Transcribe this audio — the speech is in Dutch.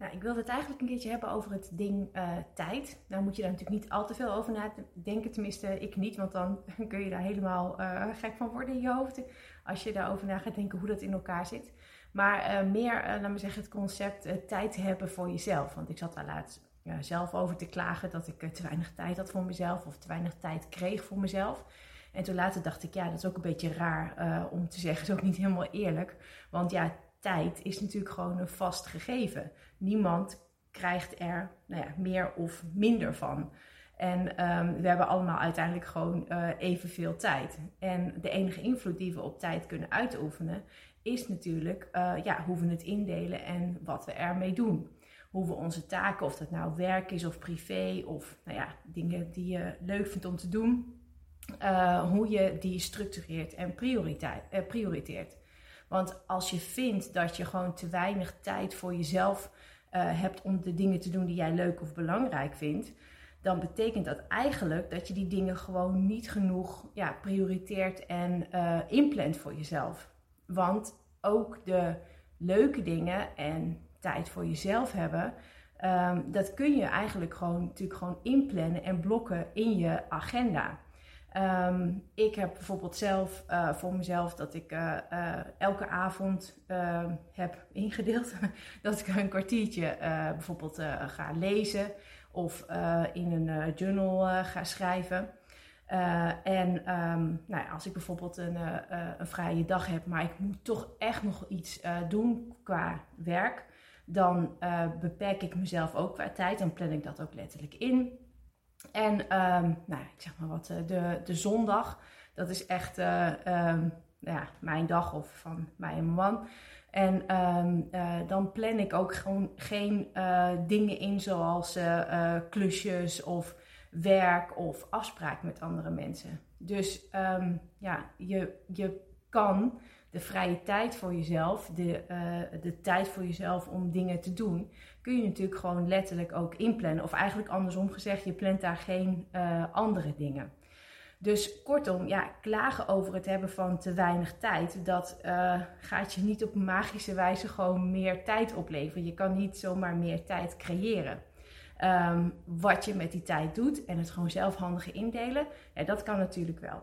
Nou, ik wilde het eigenlijk een keertje hebben over het ding uh, tijd. Nou moet je daar natuurlijk niet al te veel over nadenken. Tenminste, ik niet, want dan kun je daar helemaal uh, gek van worden in je hoofd. Als je daarover na gaat denken hoe dat in elkaar zit. Maar uh, meer, laat me zeggen, het concept tijd hebben voor jezelf. Want ik zat daar laatst zelf over te klagen dat ik te weinig tijd had voor mezelf. Of te weinig tijd kreeg voor mezelf. En toen later dacht ik, ja, dat is ook een beetje raar om te zeggen. Dat is ook niet helemaal eerlijk. Want ja, tijd is natuurlijk gewoon een vast gegeven. Niemand krijgt er nou ja, meer of minder van. En um, we hebben allemaal uiteindelijk gewoon uh, evenveel tijd. En de enige invloed die we op tijd kunnen uitoefenen, is natuurlijk uh, ja, hoe we het indelen en wat we ermee doen. Hoe we onze taken, of dat nou werk is of privé, of nou ja, dingen die je leuk vindt om te doen, uh, hoe je die structureert en prioriteert. Want als je vindt dat je gewoon te weinig tijd voor jezelf uh, hebt om de dingen te doen die jij leuk of belangrijk vindt, dan betekent dat eigenlijk dat je die dingen gewoon niet genoeg ja, prioriteert en uh, inplant voor jezelf. Want ook de leuke dingen en tijd voor jezelf hebben, um, dat kun je eigenlijk gewoon natuurlijk gewoon inplannen en blokken in je agenda. Um, ik heb bijvoorbeeld zelf uh, voor mezelf dat ik uh, uh, elke avond heb ingedeeld dat ik een kwartiertje bijvoorbeeld ga lezen of in een journal ga schrijven. en um, nou ja, als ik bijvoorbeeld een, een vrije dag heb, maar ik moet toch echt nog iets doen qua werk, dan beperk ik mezelf ook qua tijd. Dan plan ik dat ook letterlijk in. En um, nou, ik zeg maar wat, eh, de, de zondag, dat is echt uh, um, ja, mijn dag of van mij en mijn man. En um, uh, dan plan ik ook gewoon geen dingen in zoals klusjes of werk of afspraak met andere mensen. Dus ja, je, je kan de vrije tijd voor jezelf, de, uh, de tijd voor jezelf om dingen te doen, kun je natuurlijk gewoon letterlijk ook inplannen. Of eigenlijk andersom gezegd, je plant daar geen uh, andere dingen. Dus kortom, ja, klagen over het hebben van te weinig tijd, dat uh, gaat je niet op magische wijze gewoon meer tijd opleveren. Je kan niet zomaar meer tijd creëren. Um, wat je met die tijd doet en het gewoon zelf indelen, dat kan natuurlijk wel.